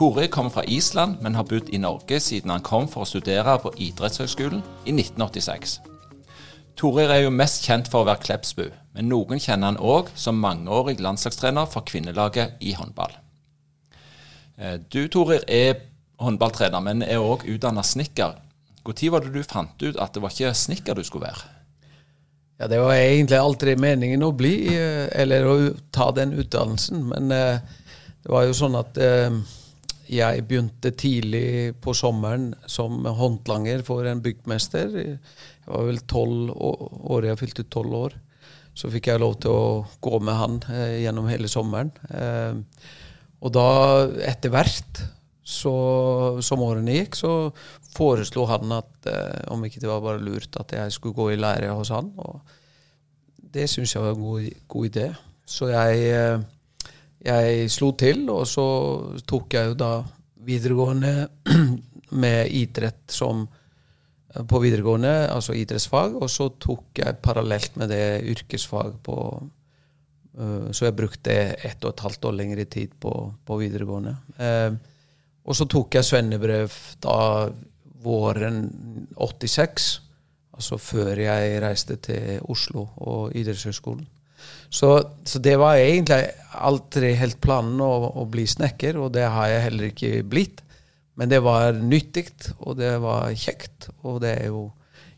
Torir kommer fra Island, men har bodd i Norge siden han kom for å studere på idrettshøgskolen i 1986. Torir er jo mest kjent for å være Klepsbu, men noen kjenner han òg som mangeårig landslagstrener for kvinnelaget i håndball. Eh, du Torir er håndballtrener, men er òg utdanna snekker. Når var det du fant ut at det var ikke snekker du skulle være? Ja, Det var egentlig aldri meningen å bli, eh, eller å ta den utdannelsen. Men eh, det var jo sånn at jeg begynte tidlig på sommeren som håndlanger for en byggmester. Jeg var vel tolv år, jeg fylte tolv år. Så fikk jeg lov til å gå med han gjennom hele sommeren. og da, etter hvert så, som årene gikk, så foreslo han at eh, om ikke det var bare lurt at jeg skulle gå i lære hos han. Og det syns jeg var en god, god idé. Så jeg, eh, jeg, slo til, og så tok jeg jo da videregående med idrett som eh, på videregående, altså idrettsfag, og så tok jeg parallelt med det yrkesfag på uh, Så jeg brukte ett og et halvt år lengre tid på, på videregående. Uh, og så tok jeg svennebrev da våren 86, altså før jeg reiste til Oslo og idrettshøyskolen. Så, så, det var egentlig aldri helt planen å, å, bli snekker, og det har jeg heller ikke blitt. Men det var nyttig, og det var kjekt. Og det er jo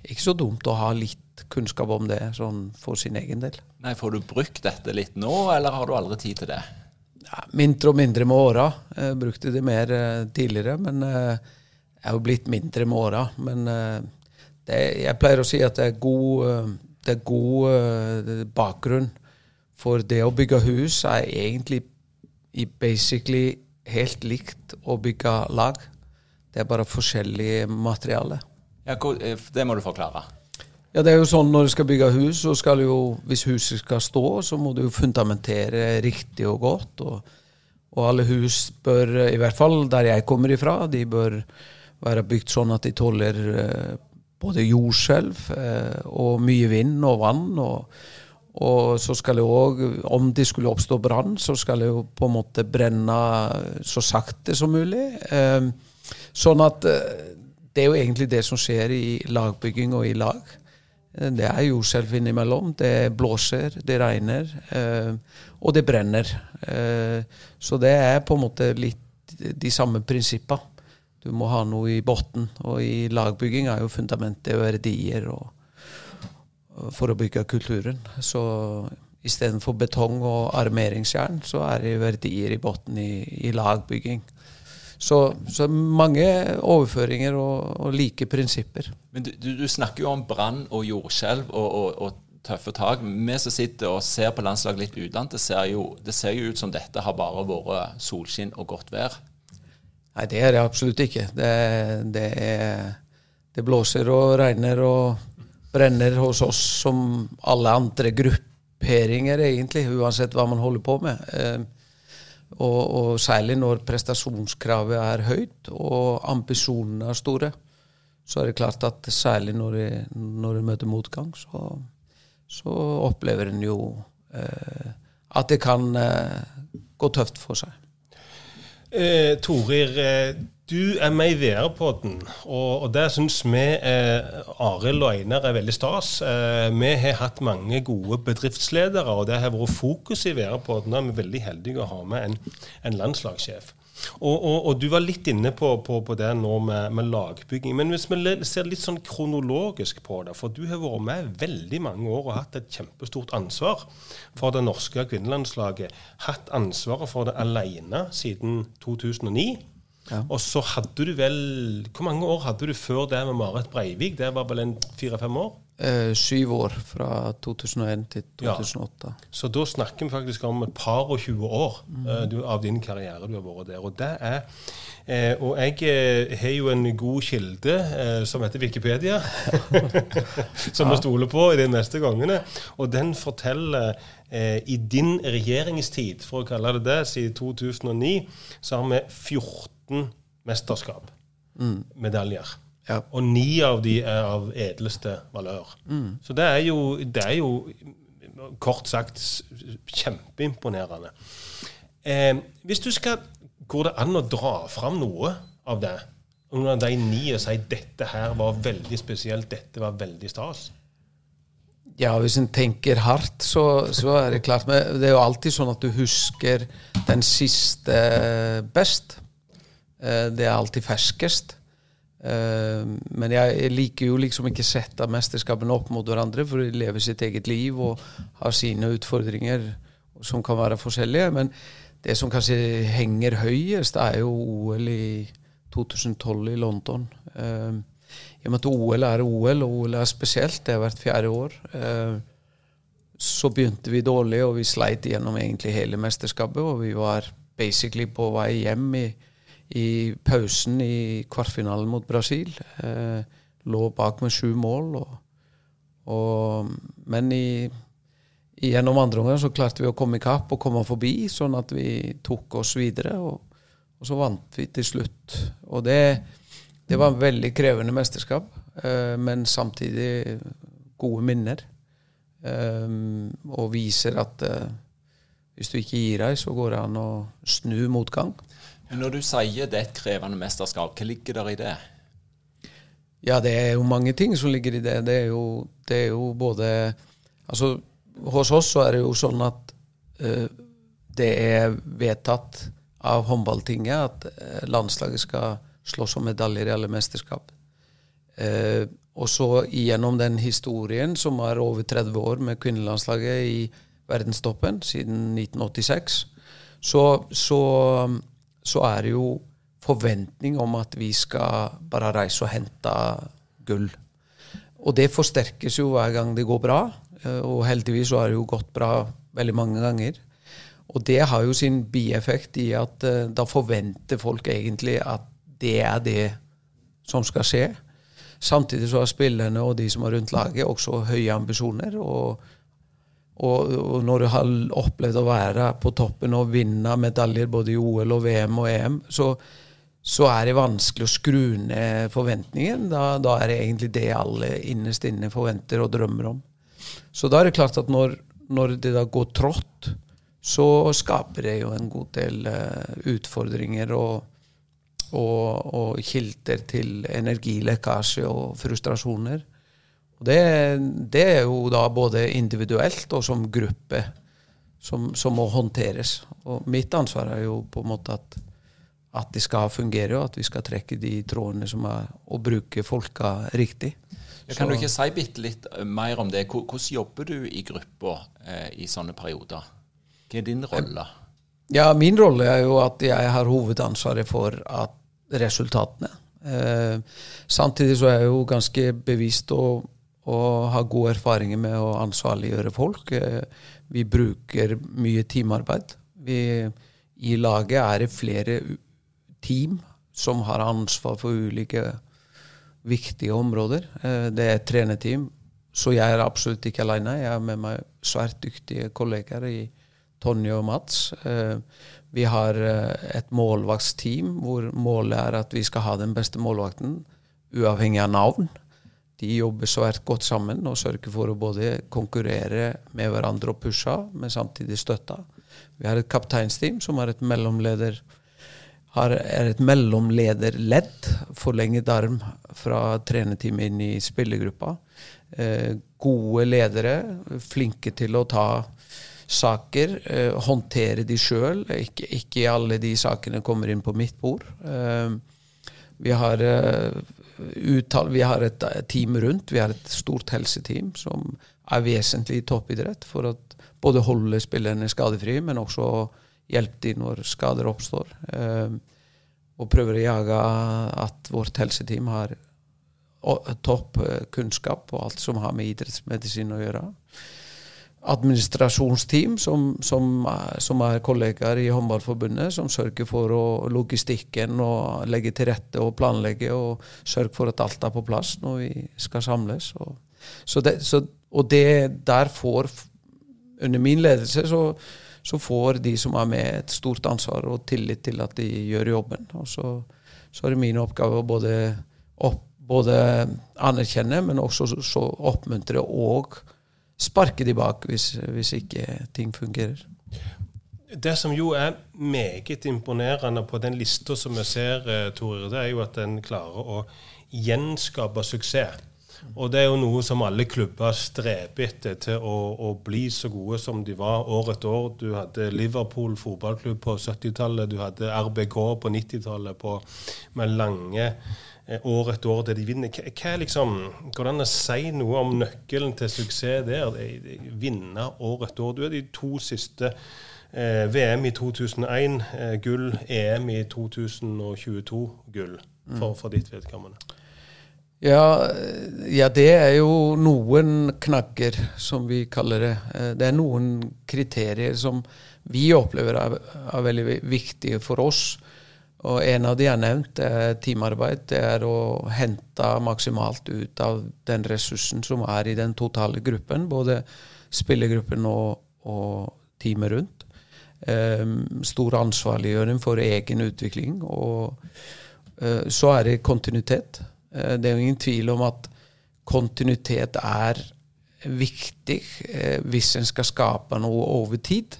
ikke så dumt å ha litt kunnskap om det sånn for sin egen del. Nei, Får du brukt dette litt nå, eller har du aldri tid til det? ja, mindre og mindre med åra. Jeg brukte det mer uh, tidligere, men uh, jeg er jo blitt mindre med åra. Men uh, det, jeg pleier å si at det er god, det er god bakgrunn. For det å bygge hus er egentlig i basically helt likt å bygge lag. Det er bare forskjellig materiale. Ja, det må du forklare. Ja, det er jo sånn Når du skal bygge hus, så skal jo, hvis huset skal stå, så må du jo fundamentere riktig og godt. Og, og, alle hus bør, i hvert fall der jeg kommer ifra, de bør være bygd sånn at de tåler eh, både jordskjelv eh, og mye vind og vann. og, og så skal det òg, om det skulle oppstå brann, så skal det jo på en måte brenne så sakte som mulig. Eh, sånn at eh, det er jo egentlig det som skjer i lagbygging og i lag. Det er jordskjelv innimellom. Det blåser, det regner, og det brenner. Så det er på en måte litt de samme prinsippene. Du må ha noe i bunnen, og i lagbygging er jo fundamentet verdier og, for å bygge kulturen. Så istedenfor betong og armeringsjern, så er det verdier i bunnen i, i lagbygging. Så, så mange overføringer og, og, like prinsipper. Men du, du snakker jo om brann og jordskjelv og, og, og, tøffe tak. Vi som sitter og ser på landslaget litt utlandet, det det ser jo ut som dette har bare vært solskinn og godt vær. Nei, det er det absolutt ikke. Det, det, er, det blåser og regner og brenner hos oss som alle andre grupperinger, egentlig, uansett hva man holder på med. Eh, og, og, særlig når prestasjonskravet er høyt og ambisjonene er store, så er det klart at særlig når en møter motgang, så, så opplever en jo eh, at det kan eh, gå tøft for seg. Eh, Torir, eh, du er med i VR-podden, og, og der syns vi eh, Arild og Einar er veldig stas. Eh, vi har hatt mange gode bedriftsledere, og det har vært fokus i VR-podden. Nå er vi veldig heldige å ha med en, en landslagssjef. Og, og, og, du var litt inne på, på, på det nå med, med, lagbygging. Men hvis vi ser litt sånn kronologisk på det, for du har vært med veldig mange år og hatt et kjempestort ansvar for det norske kvinnelandslaget. Hatt ansvaret for det alene siden 2009. Ja. Og så hadde du vel Hvor mange år hadde du før det med Marit Breivik? Det var vel en fire-fem år? Eh, syv år, fra 2001 til 2008. Ja. Så da snakker vi faktisk om et par og 20 år mm. eh, du, av din karriere du har vært der. Og det er eh, Og jeg uh, har jo en god kilde som heter Wikipedia, som vi stoler på i de neste gangene. Og den forteller i din regjeringstid, for å kalle det det, siden 2009, så har vi 14 mesterskap. Mm. Medaljer. Ja. Og ni av de er av edleste valør. Mm. Så det er, jo, det er, jo, kort sagt kjempeimponerende. Eh, hvis du skal Går det an å dra fram noe av det? Av de ni og si dette her var veldig spesielt, dette var veldig stas? Ja, hvis en tenker hardt, så, så, er det klart. Men det er jo alltid sånn at du husker den siste best. Eh, det er alltid ferskest. Uh, men jeg liker jo liksom ikke sette mesterskapene opp mot hverandre, for de lever sitt eget liv og har sine utfordringer som kan være forskjellige. Men det som kanskje henger høyest, er jo OL i 2012 i London. Uh, I og med at OL er OL, og OL er spesielt, det har vært fjerde år, uh, så begynte vi dårlig, og vi sleit gjennom egentlig hele mesterskapet, og vi var basically på vei hjem i i pausen i kvartfinalen mot Brasil. Eh, lå bak med sju mål. Og, og, men i, gjennom andre omgang så klarte vi å komme i kapp og komme forbi, sånn at vi tok oss videre. Og, og så vant vi til slutt. Og det, det var en veldig krevende mesterskap, eh, men samtidig gode minner. Eh, og viser at eh, hvis du ikke gir deg, så går det an å snu motgang. Når du sier det er et krevende mesterskap, hva ligger der i det? Ja, det er jo mange ting som ligger i det. Det er jo, det er jo både Altså, hos oss så er det jo sånn at uh, det er vedtatt av håndballtinget at uh, landslaget skal slåss om medaljer i alle mesterskap. Uh, og så gjennom den historien som er over 30 år med kvinnelandslaget i verdenstoppen siden 1986, så, så så er det jo forventning om at vi skal bare reise og hente gull. Og det forsterkes jo hver gang det går bra, eh, og heldigvis så har det jo gått bra veldig mange ganger. Og det har jo sin bieffekt i at uh, da forventer folk egentlig at det er det som skal skje. Samtidig så har spillerne og de som er rundt laget, også høye ambisjoner. og og, og, når du har opplevd å være på toppen og vinne medaljer både i OL og VM og EM, så, så er det vanskelig å skru ned forventningen. Da, da, er det egentlig det alle innerst inne forventer og drømmer om. Så da er det klart at når, når det da går trått, så skaper det jo en god del uh, utfordringer og, og, og kilder til energilekkasje og frustrasjoner. Og det, det, er jo da både individuelt og som gruppe som, som, må håndteres. Og mitt ansvar er jo på en måte at, at det skal fungere, og at vi skal trekke de trådene som er å bruke folka riktig. Ja, kan du ikke si bitte litt eh, mer om det? Hvordan jobber du i gruppa eh, i sånne perioder? Hva er din rolle? Ja, Min rolle er jo at jeg har hovedansvaret for at resultatene. Eh, samtidig så er jeg jo ganske bevisst og og har gode erfaringer med å ansvarliggjøre folk. Eh, vi bruker mye teamarbeid. Vi, I laget er det flere team som har ansvar for ulike viktige områder. Eh, det er et trenerteam, så jeg er absolutt ikke alene. Jeg har med meg svært dyktige kolleger i Tonje og Mats. Eh, vi har et målvaktsteam hvor målet er at vi skal ha den beste målvakten, uavhengig av navn de jobber svært godt sammen og sørger for å både konkurrere med hverandre og pushe, men samtidig støtte. Vi har et kapteinsteam som er et mellomleder har, er et mellomlederledd, forlenget arm fra trenerteamet inn i spillergruppa. Eh, gode ledere, flinke til å ta saker, eh, håndtere de sjøl. Ikke, ikke alle de sakene kommer inn på mitt bord. Eh, vi har, eh, uttal, vi har et team rundt. Vi har et stort helseteam som er vesentlig i toppidrett for å både holde spillerne skadefrie, men også hjelpe dem når skader oppstår. Og prøver å jage at vårt helseteam har topp kunnskap på alt som har med idrettsmedisin å gjøre administrasjonsteam som, som, som, er kollegaer i Håndballforbundet, som sørger for å, logistikken og legge til rette og planlegge og sørge for at alt er på plass når vi skal samles. Og, så det, så, og det der får Under min ledelse så, så, får de som er med, et stort ansvar og tillit til at de gjør jobben. Og så, så er det min oppgave å både, opp, både anerkjenne, men også oppmuntre og sparke de bak hvis, hvis ikke ting fungerer. Det som jo er meget imponerende på den lista som vi ser, Tore, Tor, det er jo at en klarer å gjenskape suksess. Og det er jo noe som alle klubber streber etter, til å, å, bli så gode som de var år etter år. Du hadde Liverpool fotballklubb på 70-tallet, du hadde RBK på 90-tallet med lange Eh, år etter år der de vinner. Hva, liksom, Går det an å si noe om nøkkelen til suksess der? Vinne år etter år. Du er de to siste. Eh, VM i 2001 eh, gull, EM i 2022 gull, for, for ditt vedkommende. Ja, ja, det er jo noen knagger, som vi kaller det. Eh, det er noen kriterier som vi opplever er, er veldig viktige for oss. Og en av de jeg har nevnt, er teamarbeid. Det er å hente maksimalt ut av den ressursen som er i den totale gruppen. Både spillergruppen og, og teamet rundt. Um, stor ansvarliggjøring for egen utvikling. Og uh, så er det kontinuitet. Uh, det er jo ingen tvil om at kontinuitet er viktig uh, hvis en skal skape noe over tid.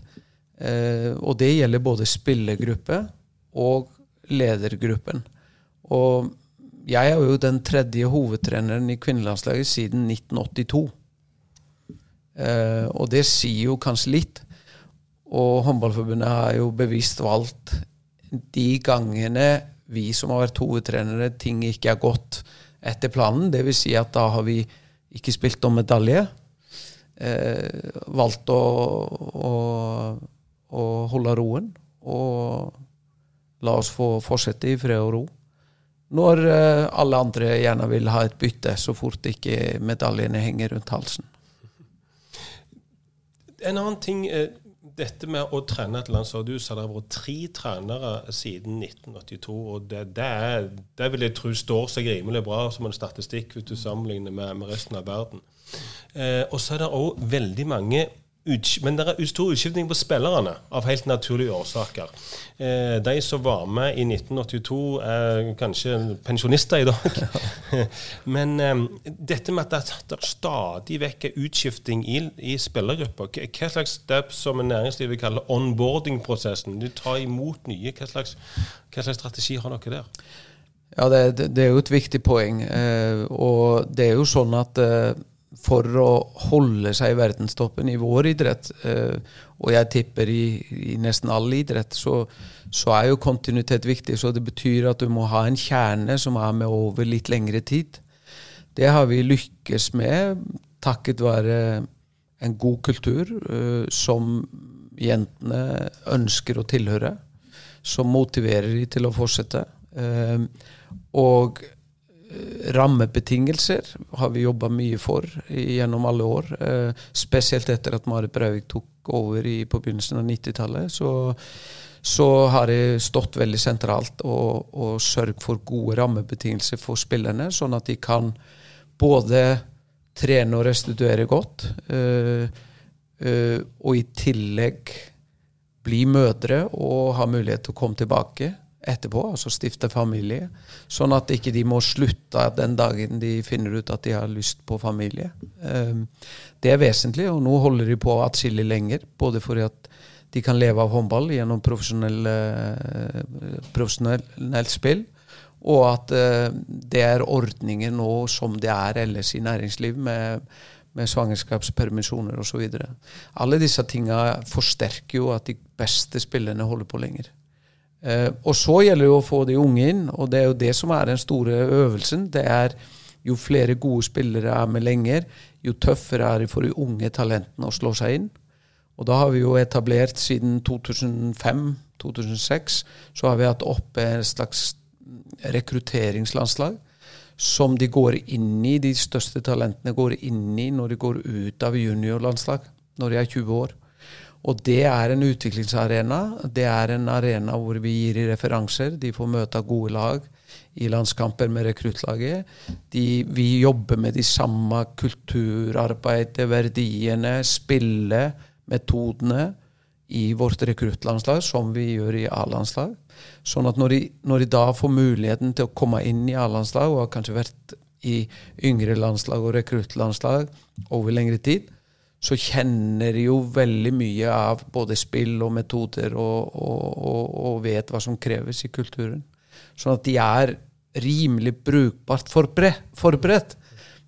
og det gjelder både spillergruppe og ledergruppen. Og jeg er jo den tredje hovedtreneren i kvinnelandslaget siden 1982. Eh, og det sier jo kanskje litt. Og Håndballforbundet har jo bevisst valgt de gangene vi som har vært hovedtrenere, ting ikke har gått etter planen. Dvs. Si at da har vi ikke spilt om medalje. Eh, valgt å, å, å holde roen og La oss få fortsette i fred og ro. Når uh, alle andre gjerne vil ha et bytte, så fort ikke medaljene henger rundt halsen. En annen ting, uh, dette med å trene et landslag. Du sa det har vært tre trenere siden 1982. og Det, det, er, det vil jeg tro står seg rimelig bra som en statistikk hvis du sammenligner med, med resten av verden. Eh, og så er det òg veldig mange men det er stor utskiftning på spillerne, av helt naturlige årsaker. Eh, de som var med i 1982, er kanskje pensjonister i dag. Men eh, dette med at det stadig vekk er utskifting i, i spillergrupper, hva slags step som næringslivet kaller onboarding-prosessen? Du tar imot nye. Hva slags, hva slags strategi har dere der? Ja, det, det, er jo et viktig poeng. Eh, og det er jo sånn at for å holde seg i verdenstoppen i vår idrett, eh, og jeg tipper i, i nesten all idrett, så, så, er jo kontinuitet viktig. Så det betyr at du må ha en kjerne som er med over litt lengre tid. Det har vi lykkes med takket være en god kultur uh, som jentene ønsker å tilhøre. Som motiverer dem til å fortsette. Uh, og rammebetingelser har vi jobba mye for gjennom alle år. Eh, spesielt etter at Marit Breivik tok over i, på begynnelsen av 90-tallet. Så, så, har det stått veldig sentralt å, sørge for gode rammebetingelser for spillerne, sånn at de kan både trene og restituere godt, øh, øh, og i tillegg bli mødre og ha mulighet til å komme tilbake etterpå, altså stifte familie. Sånn at ikke de må slutte den dagen de finner ut at de har lyst på familie. Ehm, det er vesentlig, og nå holder de på atskillig lenger. Både fordi at de kan leve av håndball gjennom profesjonelt spill, og at eh, det er ordninger nå som det er ellers i næringsliv, med, med svangerskapspermisjoner osv. Alle disse tinga forsterker jo at de beste spillerne holder på lenger. Eh, og så gjelder det å få de unge inn, og det er jo det som er den store øvelsen. det er Jo flere gode spillere er med lenger, jo tøffere er det for de unge talentene å slå seg inn. Og da har vi jo etablert siden 2005-2006 så har vi hatt oppe en slags rekrutteringslandslag som de går inn i, de største talentene går inn i når de går ut av juniorlandslag når de er 20 år. Og det er en utviklingsarena. Det er en arena hvor vi gir referanser. De får møte gode lag i landskamper med rekruttlaget. vi jobber med de samme kulturarbeidet, verdiene, spillet, metodene i vårt rekruttlandslag som vi gjør i A-landslag. Sånn at når de, når de, da får muligheten til å komme inn i A-landslag, og har kanskje vært i yngre landslag og rekruttlandslag over lengre tid, så kjenner de jo veldig mye av både spill og metoder og, og, og, og, vet hva som kreves i kulturen. Sånn at de er rimelig brukbart forberedt.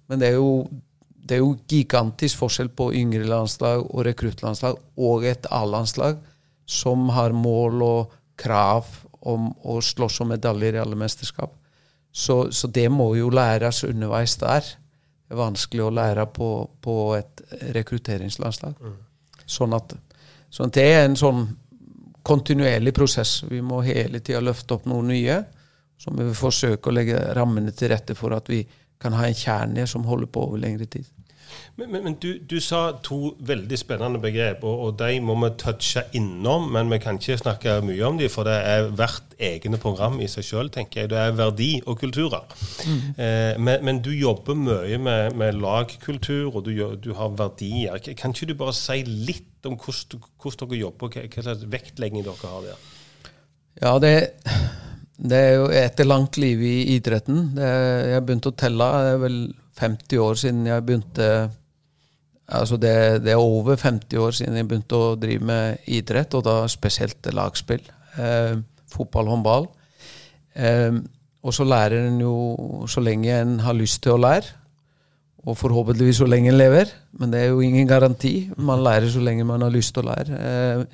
Men det er, jo, det er jo gigantisk forskjell på yngre landslag og rekruttlandslag og et A-landslag som har mål og krav om å slåss om medaljer i alle mesterskap. Så, så det må jo læres underveis der vanskelig å lære på, på et rekrutteringslandslag. Mm. Sånn, at, sånn det er en sånn kontinuerlig prosess. Vi må hele tida løfte opp noe nye. Så må vi forsøke å legge rammene til rette for at vi kan ha en kjerne som holder på over lengre tid. Men, men, men du, du, sa to veldig spennende begrep, og, og, de må vi touche innom. Men vi kan ikke snakke mye om dem, for det er hvert egne program i seg sjøl, tenker jeg. Det er verdi og kulturer. Mm. Eh, men, men, du jobber mye med, med lagkultur, og du, du, har verdier. Kan ikke du bare si litt om hvordan, hvordan dere jobber, hva, slags vektlegging dere har der? Ja, det det er jo et langt liv i idretten. Er, jeg begynte å telle. Det er vel 50 år siden jeg begynte Altså det, det, er over 50 år siden jeg begynte å drive med idrett, og da spesielt lagspill. Eh, fotball, håndball. Eh, og så lærer en jo så lenge en har lyst til å lære. Og forhåpentligvis så lenge en lever, men det er jo ingen garanti. Man lærer så lenge man har lyst til å lære. Eh,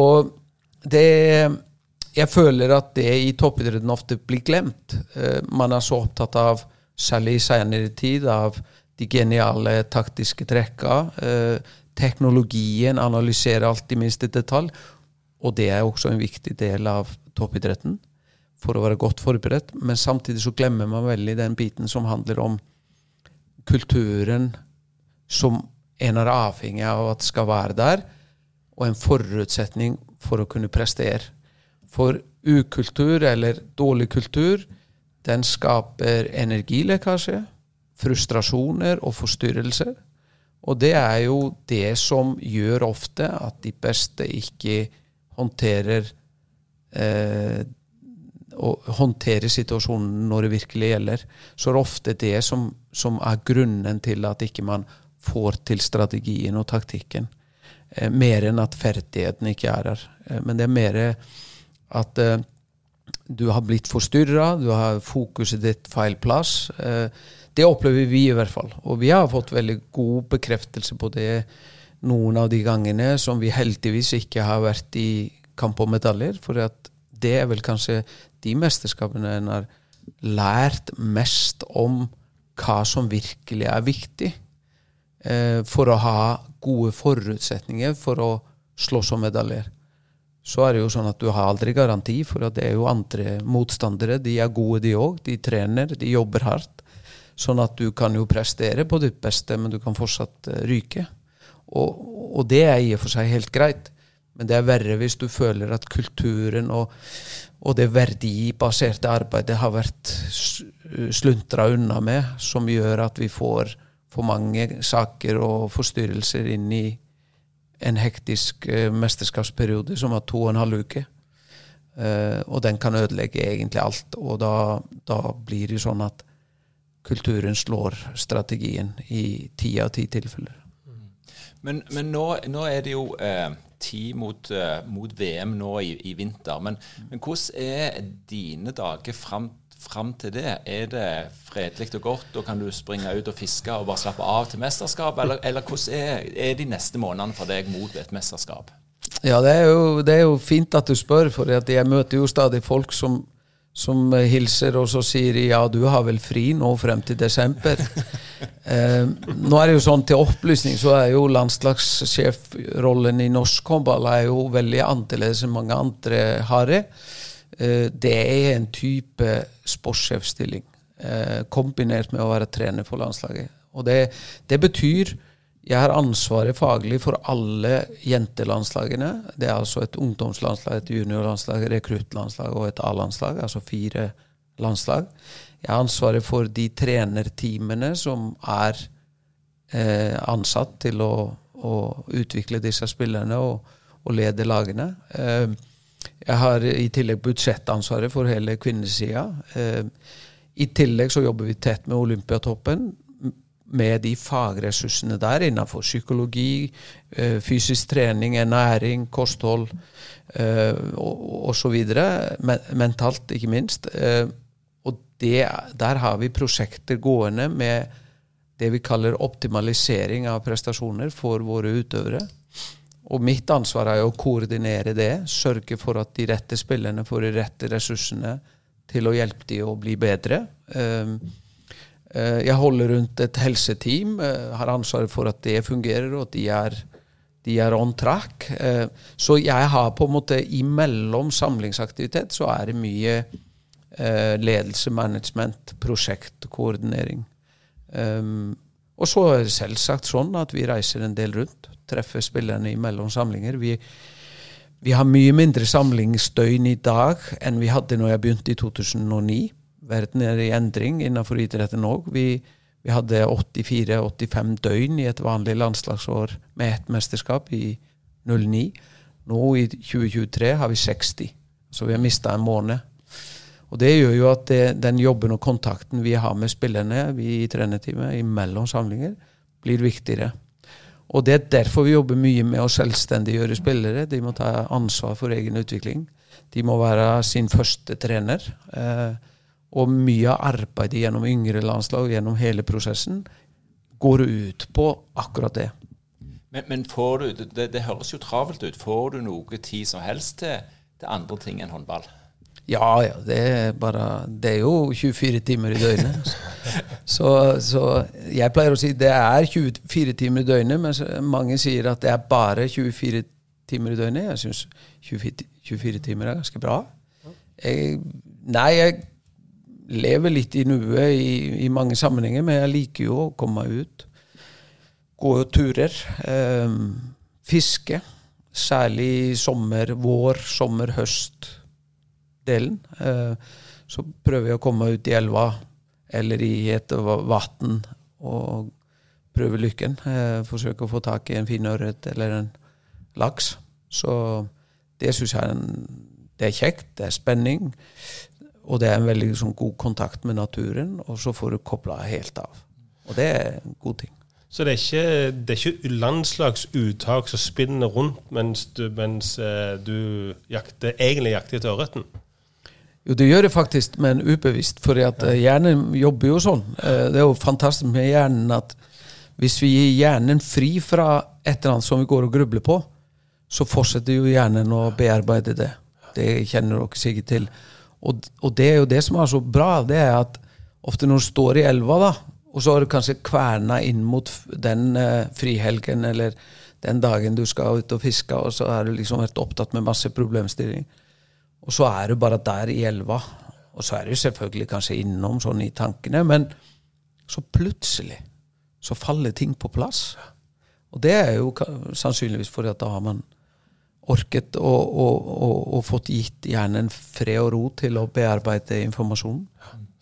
og det Jeg føler at det i toppidretten ofte blir glemt. Eh, man er så opptatt av særlig i senere tid, av de geniale taktiske trekka. Eh, teknologien analyserer alt i minste detalj. Og det er også en viktig del av toppidretten for å være godt forberedt. Men samtidig så glemmer man veldig den biten som handler om kulturen som en er avhengig av at skal være der, og en forutsetning for å kunne prestere. For ukultur eller dårlig kultur den skaper energilekkasje, frustrasjoner og forstyrrelser. Og det er jo det som gjør ofte at de beste ikke håndterer eh, håndterer situasjonen når det virkelig gjelder. Så er det ofte det som, som er grunnen til at ikke man får til strategien og taktikken. Eh, mer enn at ferdigheten ikke er her. Eh, men det er mer at eh, du har blitt forstyrra, du har fokuset ditt feil plass. Eh, det opplever vi i hvert fall. Og vi har fått veldig god bekreftelse på det noen av de gangene som vi heldigvis ikke har vært i kamp om medaljer. For det er vel kanskje de mesterskapene en har lært mest om hva som virkelig er viktig eh, for å ha gode forutsetninger for å slåss om medaljer så er det jo sånn at du har aldri garanti, for at det er jo andre motstandere. De er gode, de òg. De trener, de jobber hardt. Sånn at du kan jo prestere på ditt beste, men du kan fortsatt uh, ryke. Og, og, det er i og for seg helt greit. Men det er verre hvis du føler at kulturen og, og det verdibaserte arbeidet har vært sluntra unna med, som gjør at vi får for mange saker og forstyrrelser inn i en hektisk uh, mesterskapsperiode som var to og en halv uke. Uh, og den kan ødelegge egentlig alt. Og da, da, blir det sånn at kulturen slår strategien i ti av ti tilfeller. Men, men nå, nå, er det jo eh, tid mot, uh, mot, VM nå i, i vinter. Men, men, hvordan er dine dager fram, fram til det? Er det fredelig og godt, og kan du springe ut og fiske og bare slappe av til mesterskap? Eller, eller hvordan er, er, de neste månedene for deg mot et mesterskap? Ja, det er, jo, det er jo fint at du spør, for jeg møter jo stadig folk som, som hilser, og så sier de ja, du har vel fri nå frem til desember. eh, nå er det jo sånn til opplysning, så er jo landslagssjefrollen i norsk håndball er jo veldig annerledes enn mange andre har det. Eh, det er en type sportssjefstilling eh, kombinert med å være trener for landslaget. Og det, det betyr jeg har ansvaret faglig for alle jentelandslagene. Det er altså et ungdomslandslag, et juniorlandslag, rekruttlandslag og et A-landslag. Altså fire landslag. Jeg har ansvaret for de trenerteamene som er eh, ansatt til å, å, utvikle disse spillerne og, og lede lagene. Eh, jeg har i tillegg budsjettansvaret for hele kvinnesida. Eh, I tillegg så jobber vi tett med Olympiatoppen med de fagressursene der innenfor psykologi, eh, fysisk trening, ernæring, kosthold eh, osv. Mentalt, ikke minst. Og det, der har vi prosjekter gående med det vi kaller optimalisering av prestasjoner for våre utøvere. Og mitt ansvar er å koordinere det, sørge for at de rette spillerne får de rette ressursene til å hjelpe dem å bli bedre. Uh, Eh, jeg holder rundt et helseteam, eh, har ansvaret for at det fungerer, og at de er, de er on track. Eh, så jeg har på en måte imellom samlingsaktivitet så er det mye ledelse, management, prosjektkoordinering. Og så er det selvsagt sånn at vi reiser en del rundt, treffer spillerne imellom samlinger. Vi, vi har mye mindre samlingsdøgn i dag enn vi hadde når jeg begynte i 2009 verden er i endring innenfor idretten òg. Vi, vi, hadde 84-85 døgn i et vanlig landslagsår med ett mesterskap i 09. Nå i 2023 har vi 60, så vi har mista en måned. Og Det gjør jo at det, den jobben og kontakten vi har med spillerne vi i trenerteamet imellom samlinger, blir viktigere. Og Det er derfor vi jobber mye med å selvstendiggjøre spillere. De må ta ansvar for egen utvikling. De må være sin første trener. Eh, og mye av arbeidet gjennom yngre landslag gjennom hele prosessen går ut på akkurat det. Men, men får du, det, det, høres jo travelt ut. Får du noe tid som helst til, til andre ting enn håndball? Ja, ja. Det er, bare, det er jo 24 timer i døgnet. Så, så, jeg pleier å si det er 24 timer i døgnet, mens mange sier at det er bare 24 timer i døgnet. Jeg syns 24, 24, timer er ganske bra. Jeg, nei, jeg lever litt i nuet i, i, mange sammenhenger, men jeg liker jo å komme meg ut. Gå turer. Eh, fiske. Særlig sommer, vår, sommer, høst-delen. Eh, så prøver jeg å komme ut i elva eller i et vann og prøve lykken. Eh, forsøke å få tak i en finørret eller en laks. Så det syns jeg er, en, det er kjekt. Det er spenning. Og det er en veldig sånn, god kontakt med naturen, og så får du kobla helt av. Og det er en god ting. Så det er ikke, det er ikke landslagsuttak som spinner rundt mens du, mens, eh, du jakter, egentlig jakter etter ørreten? Jo, det gjør det faktisk, men ubevisst. For. Eh, hjernen jobber jo sånn. Eh, det er jo fantastisk med hjernen at hvis vi gir hjernen fri fra et eller annet som vi går og grubler på, så fortsetter jo hjernen å bearbeide det. Det kjenner dere sikkert til. Og, og, det er jo det som er så bra, det er at ofte når du står i elva, da, og så har du kanskje kverna inn mot den eh, frihelgen eller den dagen du skal ut og fiske, og så har du liksom vært opptatt med masse problemstillinger. Og så er du bare der i elva. Og så er du selvfølgelig kanskje innom sånn i tankene, men så plutselig så faller ting på plass. Og det er jo sannsynligvis fordi at da har man orket og fått gitt hjernen fred og ro til å bearbeide informasjonen.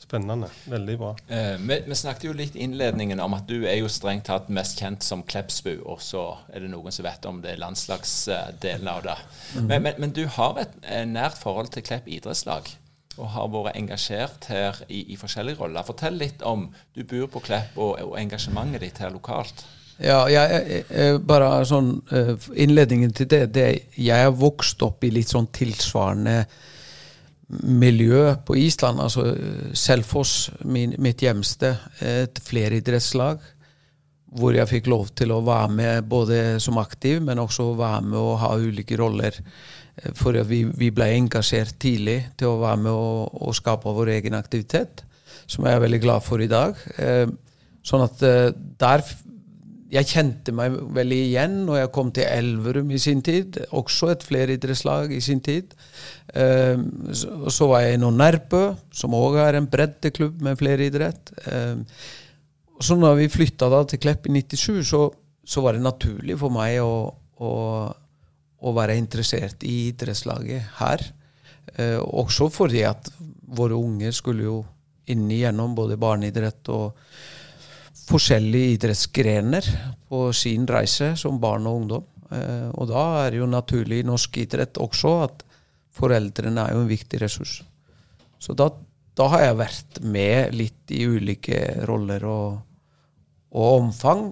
Spennende. Veldig bra. Eh, vi, vi, snakket jo litt i innledningen om at du er jo strengt tatt mest kjent som Kleppsbu, og så er det noen som vet om det landslagsdelen av det. Mm. Men, men, men, du har et, et nært forhold til Klepp idrettslag? Og har vært engasjert her i, i forskjellige roller. Fortell litt om Du bor på Klepp og, og engasjementet ditt her lokalt. Ja, jeg, jeg, bare sånn uh, Innledningen til det, det Jeg har vokst opp i litt sånn tilsvarende miljø på Island, altså Selfoss, min, mitt hjemsted, et fleridrettslag, hvor jeg fikk lov til å være med både som aktiv, men også være med og ha ulike roller. For vi, vi ble engasjert tidlig til å være med og, og skape vår egen aktivitet, som jeg er veldig glad for i dag. Sånn at der jeg kjente meg veldig igjen når jeg kom til Elverum i sin tid. Også et fleridrettslag i sin tid. Og så, var jeg innom Nærbø, som òg er en breddeklubb med fleridrett. Og så når vi flytta til Klepp i 97, så, så, var det naturlig for meg å, å, å være interessert i idrettslaget her. Uh, også fordi at våre unge skulle jo inn igjennom både barneidrett og forskjellige idrettsgrener på sin reise som barn og ungdom. Eh, og da er det jo naturlig i norsk idrett også at foreldrene er jo en viktig ressurs. Så da, da har jeg vært med litt i ulike roller og, og omfang.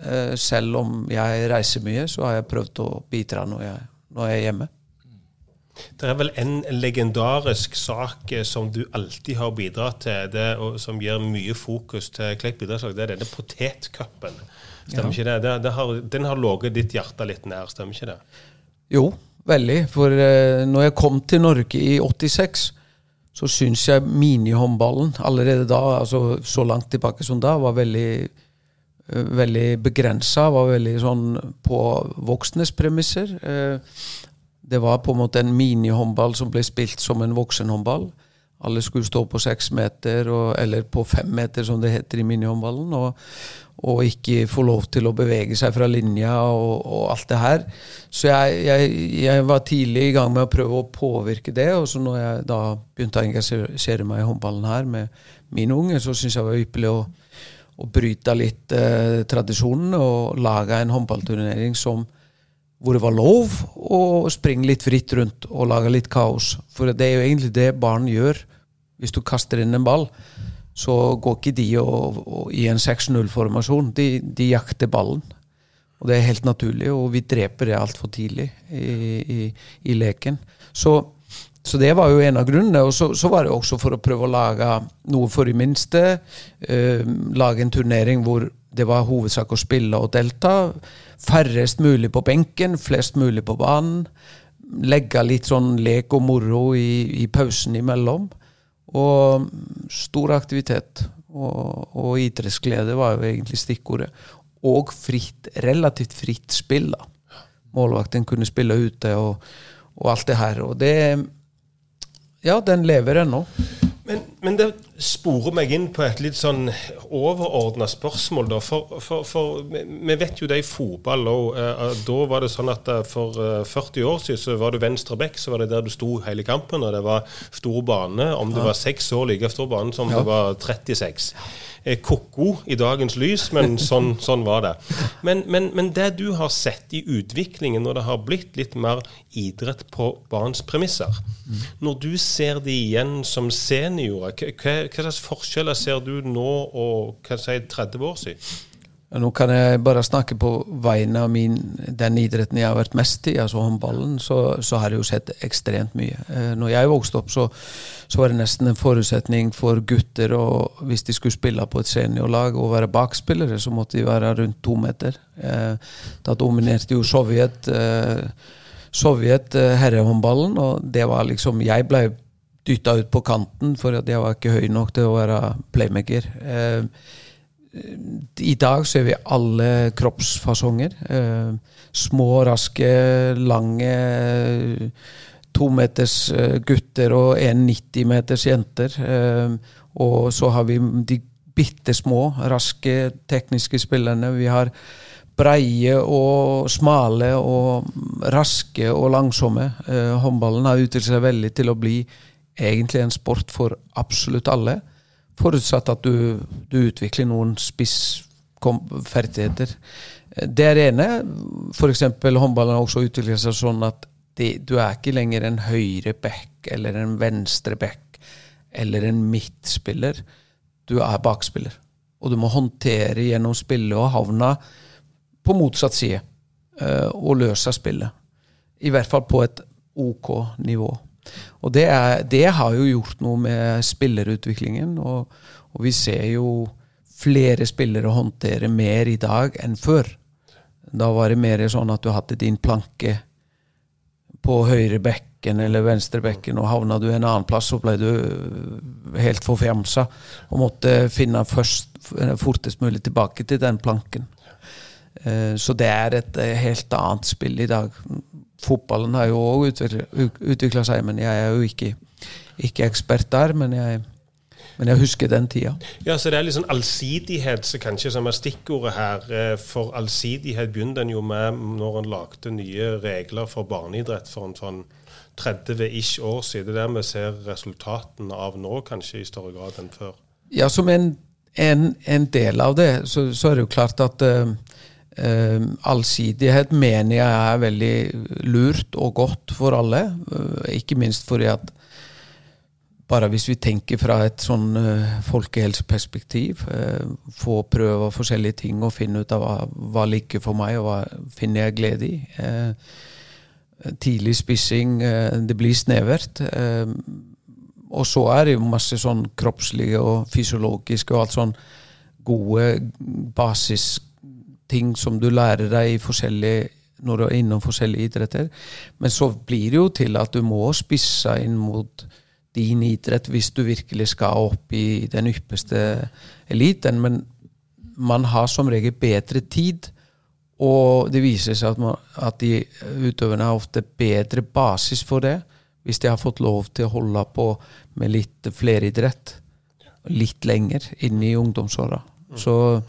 Eh, selv om jeg reiser mye, så har jeg prøvd å bidra når jeg, når jeg er hjemme. Det er vel en legendarisk sak eh, som du alltid har bidratt til, det, og som gir mye fokus til Klepp idrettslag. Det er denne potetcupen. Stemmer ja. ikke det? det, det har, den har ligget ditt hjerte litt nær, stemmer ikke det? Jo, veldig. For eh, når jeg kom til Norge i 86, så syns jeg minihåndballen allerede da, altså så langt tilbake som da, var veldig uh, veldig begrensa, var veldig sånn på voksnes premisser. Uh, det var på en måte en minihåndball som ble spilt som en voksenhåndball. Alle skulle stå på seks meter, og, eller på fem meter, som det heter i minihåndballen. Og, og, ikke få lov til å bevege seg fra linja og, og alt det her. Så jeg, jeg, jeg, var tidlig i gang med å prøve å påvirke det. Og så når jeg da begynte å engasjere meg i håndballen her med mine unge, så syntes jeg det var ypperlig å, å bryte litt eh, tradisjonen og lage en håndballturnering som hvor det var lov å springe litt fritt rundt og lage litt kaos. For det er jo egentlig det barn gjør. Hvis du kaster inn en ball, så går ikke de og, og, i en 6-0-formasjon. De, de, jakter ballen. Og det er helt naturlig, og vi dreper det altfor tidlig i, i, i leken. Så, så, det var jo en av grunnene. Og så, så, var det også for å prøve å lage noe for de minste. Eh, lage en turnering hvor det var hovedsak å spille og delta. Færrest mulig på benken, flest mulig på banen. Legge litt sånn lek og moro i, i pausen imellom. Og stor aktivitet. Og, og idrettsglede var jo egentlig stikkordet. Og fritt, relativt fritt spill. da. Målvakten kunne spille ute og, og alt det her. Og det Ja, den lever ennå. Men, men, det sporer meg inn på et litt sånn overordna spørsmål. da, for, for, for, Vi vet jo det i fotball òg. Eh, da var det sånn at eh, for 40 år siden så var du venstre back, så var det der du sto hele kampen. Og det var stor bane. Om du var seks år, like stor bane som ja. det var 36 ko-ko i dagens lys, men sånn, sånn var det. Men, men, men, det du har sett i utviklingen når det har blitt litt mer idrett på barns premisser, når du ser det igjen som seniorer, hva, hva slags forskjeller ser du nå og hva si, 30 år siden? Nå kan jeg bare snakke på vegne av min, den idretten jeg har vært mest i, altså håndballen, så, så har jeg jo sett ekstremt mye. Eh, når jeg vokste opp, så, så, var det nesten en forutsetning for gutter og hvis de skulle spille på et seniorlag og være bakspillere, så måtte de være rundt to meter. Eh, da dominerte jo Sovjet, eh, Sovjet herrehåndballen, og det var liksom Jeg ble dytta ut på kanten for jeg var ikke høy nok til å være playmaker. I dag ser vi alle kroppsfasonger. Eh, små, raske, lange tometers eh, gutter og 1,90 meters jenter. Eh, og så har vi de bitte små, raske, tekniske spillerne. Vi har breie og smale og raske og langsomme. Eh, håndballen har utviklet seg veldig til å bli egentlig en sport for absolutt alle. Forutsatt at du, du utvikler noen spissferdigheter. Det er det ene. F.eks. håndballen har også utviklet seg sånn at det, du er ikke lenger en høyre back eller en venstre back eller en midtspiller. Du er bakspiller. Og du må håndtere gjennom spillet og havna på motsatt side uh, og løse spillet. I hvert fall på et OK nivå. Og det, er, det, har jo gjort noe med spillerutviklingen. Og, og, vi ser jo flere spillere håndtere mer i dag enn før. Da var det mer sånn at du hadde din planke på høyre bekken eller venstre bekken, og havna du en annen plass, så ble du helt forfjamsa og måtte finne først, fortest mulig tilbake til den planken. Eh, så det er et eh, helt annet spill i dag. Fotballen har jo òg utvikla seg, men jeg er jo ikke, ikke ekspert der. Men jeg, men jeg, husker den tida. Ja, så det er litt sånn allsidighet så kanskje som er stikkordet her. Eh, for allsidighet begynte en jo med når en lagde nye regler for barneidrett for en sånn 30-ish år siden. Det er der vi ser resultatene av nå, kanskje i større grad enn før. Ja, som en, en, en del av det, så, så, er det jo klart at Uh, allsidighet mener jeg er veldig lurt og godt for alle. Uh, ikke minst fordi at bare hvis vi tenker fra et sånn uh, folkehelseperspektiv, få prøve forskjellige ting og finne ut av hva, hva liker for meg, og hva finner jeg glede i. tidlig spissing, det blir snevert. og så er det jo masse sånn kroppslige og fysiologiske og alt sånn gode basis ting som du lærer deg når du er innom forskjellige idretter. Men så blir det jo til at du må spisse inn mot din idrett hvis du virkelig skal opp i den ypperste eliten. Men man har som regel bedre tid, og det viser seg at, man, at de utøverne har ofte bedre basis for det hvis de har fått lov til å holde på med litt fleridrett litt lenger inn i ungdomsåra. Så,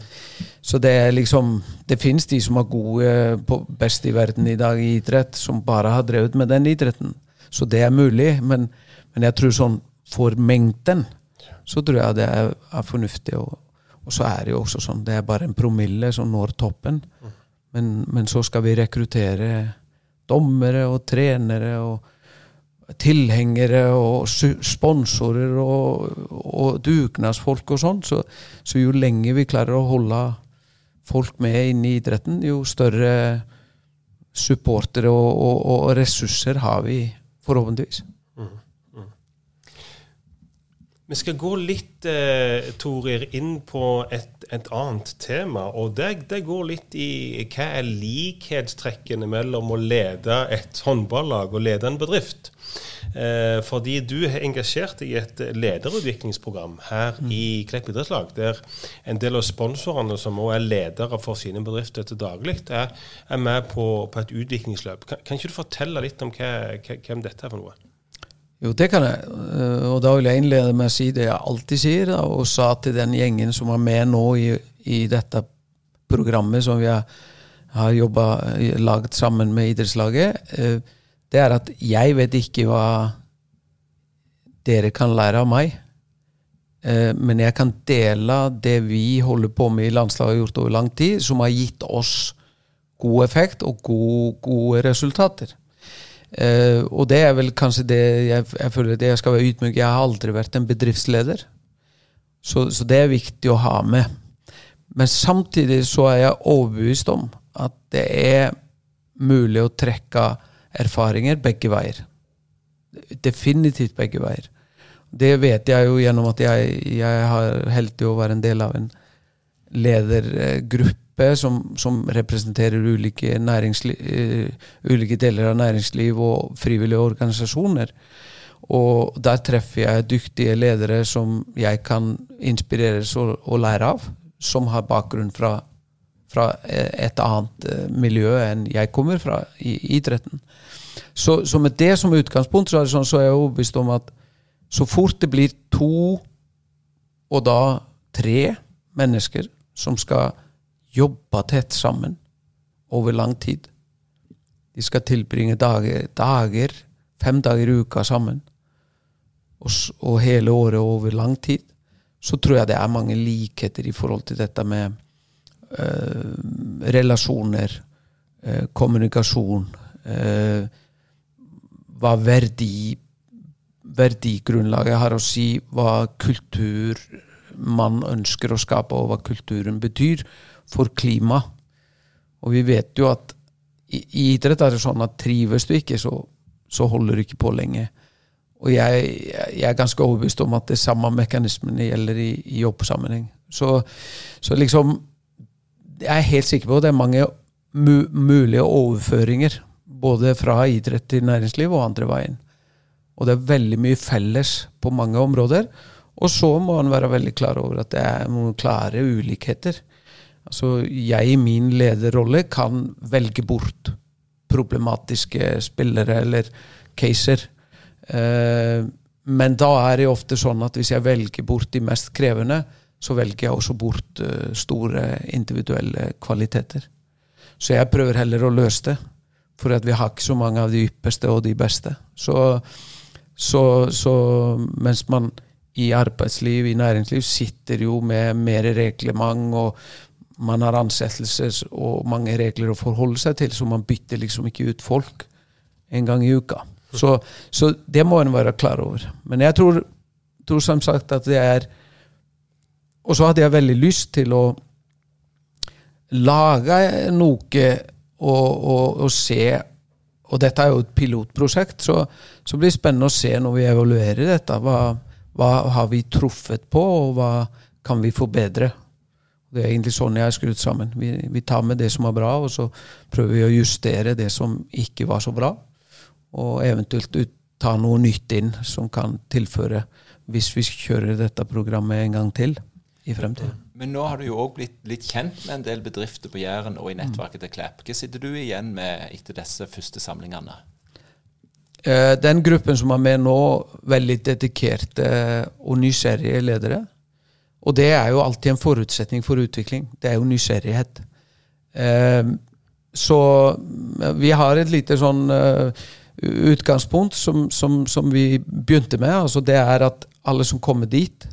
så, det er liksom Det fins de som er gode på best i verden i dag i idrett, som bare har drevet med den idretten. Så det er mulig, men, men jeg tror sånn for mengden så tror jeg det er, er fornuftig. Og, og, så er det jo også sånn det er bare en promille som når toppen. Men, men så skal vi rekruttere dommere og trenere og tilhengere og sponsorer og, og dugnadsfolk og sånn. Så, så, jo lenger vi klarer å holde folk med inn i idretten, jo større supportere og, og, og, ressurser har vi forhåpentligvis. Mm, mm. Vi skal gå litt eh, Torir, inn på et, et annet tema. og det, det, går litt i hva er likhetstrekkene mellom å lede et håndballag og lede en bedrift. Eh, fordi du har engasjert deg i et lederutviklingsprogram her mm. i Klepp idrettslag, der en del av sponsorene, som også er ledere for sine bedrifter til daglig, er, er, med på, på, et utviklingsløp. Kan, kan, ikke du fortelle litt om hva, hvem dette er for noe? Jo, det kan jeg. Eh, og da vil jeg innlede med å si det jeg alltid sier, og sa til den gjengen som var med nå i, i dette programmet som vi har, har jobba, lagd sammen med idrettslaget. Det er at jeg vet ikke hva dere kan lære av meg. Eh, men jeg kan dele det vi holder på med i landslaget har gjort over lang tid, som har gitt oss god effekt og gode, gode resultater. Eh, og det er vel kanskje det jeg, jeg føler det jeg skal være ydmyk. Jeg har aldri vært en bedriftsleder. Så, så, det er viktig å ha med. Men samtidig så er jeg overbevist om at det er mulig å trekke erfaringer begge veier. Definitivt begge veier. Det vet jeg jo gjennom at jeg, jeg har heldig å være en del av en ledergruppe som, som representerer ulike, uh, ulike, deler av næringsliv og frivillige organisasjoner. Og der treffer jeg dyktige ledere som jeg kan inspireres og, og lære av, som har bakgrunn fra, fra et annet uh, miljø enn jeg kommer fra i idretten. Så, så, med det som utgangspunkt så er, sånn, så er jeg overbevist om at så fort det blir to, og da tre mennesker som skal jobbe tett sammen over lang tid De skal tilbringe dager, dager fem dager i uka sammen, og, og hele året over lang tid, så tror jeg det er mange likheter i forhold til dette med øh, relasjoner, øh, kommunikasjon. Øh, hva verdi, verdigrunnlaget har å si, hva kultur man ønsker å skape, og hva kulturen betyr for klima. Og vi vet jo at i, idrett er det sånn at trives du ikke, så, så holder du ikke på lenge. Og jeg, jeg, er ganske overbevist om at det samme mekanismene gjelder i, i jobbsammenheng. Så, så, liksom Jeg er helt sikker på at det er mange mu mulige overføringer. Både fra idrett til næringsliv og andre veien. Og det er veldig mye felles på mange områder. Og så må han være veldig klar over at det er noen klare ulikheter. Altså, jeg i min lederrolle kan velge bort problematiske spillere eller caser. Eh, men da er det ofte sånn at hvis jeg velger bort de mest krevende, så velger jeg også bort uh, store individuelle kvaliteter. Så jeg prøver heller å løse det, for at vi har ikke så mange av de ypperste og de beste. Så, så, så mens man i arbeidsliv, i næringsliv, sitter jo med mer reglement, og man har ansettelser og mange regler å forholde seg til, så man bytter liksom ikke ut folk en gang i uka. Så, så det må en være klar over. Men jeg tror, tror som sagt at det er Og så hadde jeg veldig lyst til å lage noe og, og, se Og dette er jo et pilotprosjekt, så, så blir det spennende å se når vi evaluerer dette. Hva, hva har vi truffet på, og hva kan vi forbedre? Det er egentlig sånn jeg har skrudd sammen. Vi, vi, tar med det som er bra, og så prøver vi å justere det som ikke var så bra. Og eventuelt ta noe nytt inn som kan tilføre hvis vi kjører dette programmet en gang til i fremtiden. Men nå har du jo òg blitt litt kjent med en del bedrifter på Jæren og i nettverket til Klepp. Hva sitter du igjen med etter disse første samlingene? Eh, den gruppen som er med nå, veldig dedikerte og nysgjerrige ledere. Og det er jo alltid en forutsetning for utvikling. Det er jo nysgjerrighet. Eh, så vi har et lite sånn eh, utgangspunkt som, som, som vi begynte med. Altså det er at alle som kommer dit,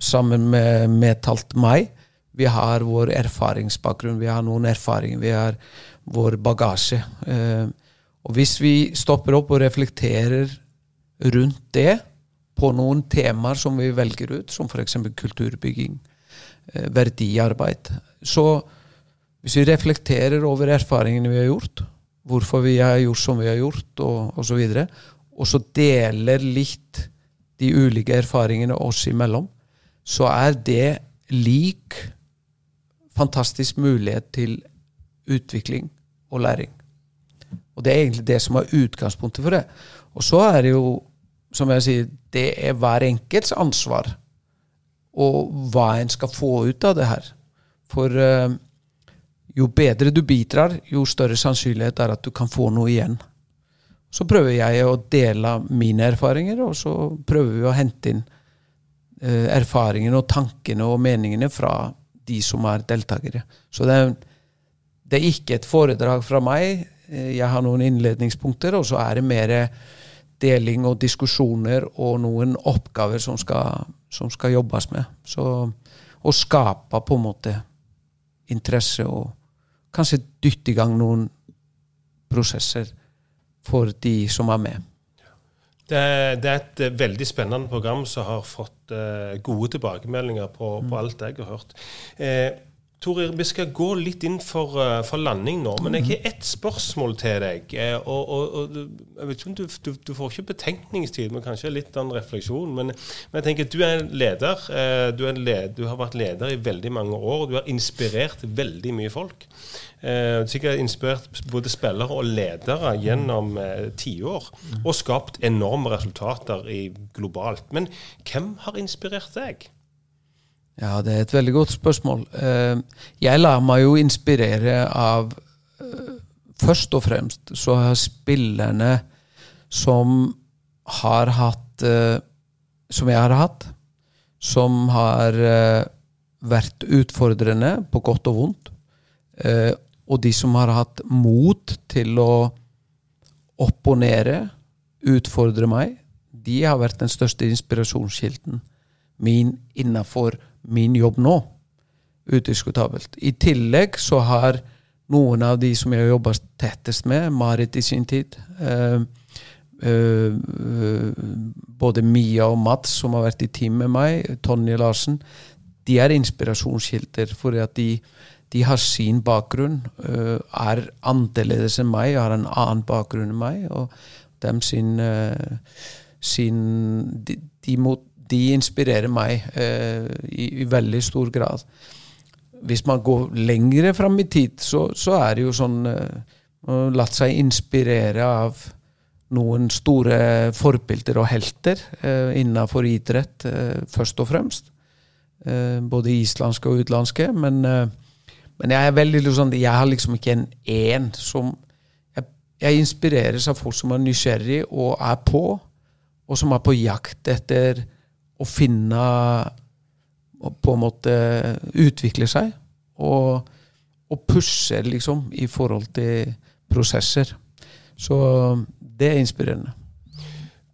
sammen med medtalt meg. Vi har vår erfaringsbakgrunn, vi har noen erfaringer, vi har vår bagasje. Eh, og hvis vi stopper opp og reflekterer rundt det på noen temaer som vi velger ut, som f.eks. kulturbygging, eh, verdiarbeid, så hvis vi reflekterer over erfaringene vi har gjort, hvorfor vi har gjort som vi har gjort, og osv., og, så videre, og så deler litt de ulike erfaringene oss imellom, så er det lik fantastisk mulighet til utvikling og læring. Og det er egentlig det som er utgangspunktet for det. Og så er det jo, som jeg sier, det er hver enkelts ansvar og hva en skal få ut av det her. For uh, jo bedre du bidrar, jo større sannsynlighet er at du kan få noe igjen. Så prøver jeg å dele mine erfaringer, og så prøver vi å hente inn erfaringene og tankene og meningene fra de som er deltakere. Så det er, det er ikke et foredrag fra meg. Eh, jeg har noen innledningspunkter, og så er det mer deling og diskusjoner og noen oppgaver som skal, som skal jobbes med. Så, og skape på en måte interesse og kanskje dytte i gang noen prosesser for de som er med. Det, det, er et uh, veldig spennende program som har fått uh, gode tilbakemeldinger på, mm. på, alt jeg har hørt. Eh, Torir, vi skal gå litt inn for, uh, for, landing nå, men jeg har ett spørsmål til deg. og, og, og jeg vet ikke om du, du, du, får ikke betenkningstid, men kanskje litt av en refleksjon. Men, men, jeg tenker, du er en leder. Du, er en led, du har vært leder i veldig mange år, og du har inspirert veldig mye folk. Eh, sikkert inspirert både spillere og ledere gjennom eh, tiår. Og skapt enorme resultater i, globalt. Men hvem har inspirert deg? Ja, det er et veldig godt spørsmål. Eh, jeg lar meg jo inspirere av eh, Først og fremst så har spillerne som har hatt eh, Som jeg har hatt, som har vært utfordrende på godt og vondt og de som har hatt mot til å opponere, utfordre meg, de har vært den største inspirasjonskilden min innenfor min jobb nå. Udiskutabelt. I tillegg så har noen av de som jeg jobba tettest med, Marit i sin tid eh, eh, Både Mia og Mats, som har vært i team med meg, Tonje Larsen, de er inspirasjonskilder For at de de har sin bakgrunn, eh, er annerledes enn meg, har en annen bakgrunn enn meg. og dem sin, eh, sin de, de, må, de, inspirerer meg eh, i, i, veldig stor grad. Hvis man går lengre fram i tid, så, så er det jo sånn eh, Latt seg inspirere av noen store forbilder og helter eh, innenfor idrett, eh, først og fremst. både islandske og utenlandske. Men, men, jeg er veldig sånn, jeg har liksom ikke en én som jeg, jeg inspireres av folk som er nysgjerrig og er på, og som er på jakt etter å finne på en måte utvikle seg. Og, og pushe, liksom, i forhold til prosesser. Så det er inspirerende.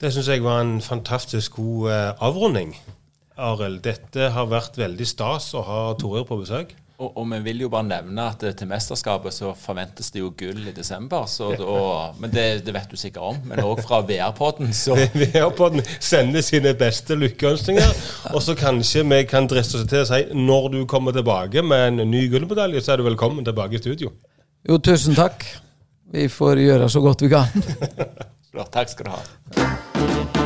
Det syns jeg var en fantastisk god eh, avrunding. Arild, dette har vært veldig stas å ha Torir på besøk. Og, og, vi vil jo bare nevne at til mesterskapet så forventes det jo gull i desember. Da, men det, det, vet du sikkert om. Men òg fra VR-podden, så VR-podden sender sine beste lykkeønskninger. Og så kanskje vi kan driste oss til å si når du kommer tilbake med en ny gullmedalje, så er du velkommen tilbake i studio. Jo, tusen takk. Vi får gjøre så godt vi kan. Takk skal du ha.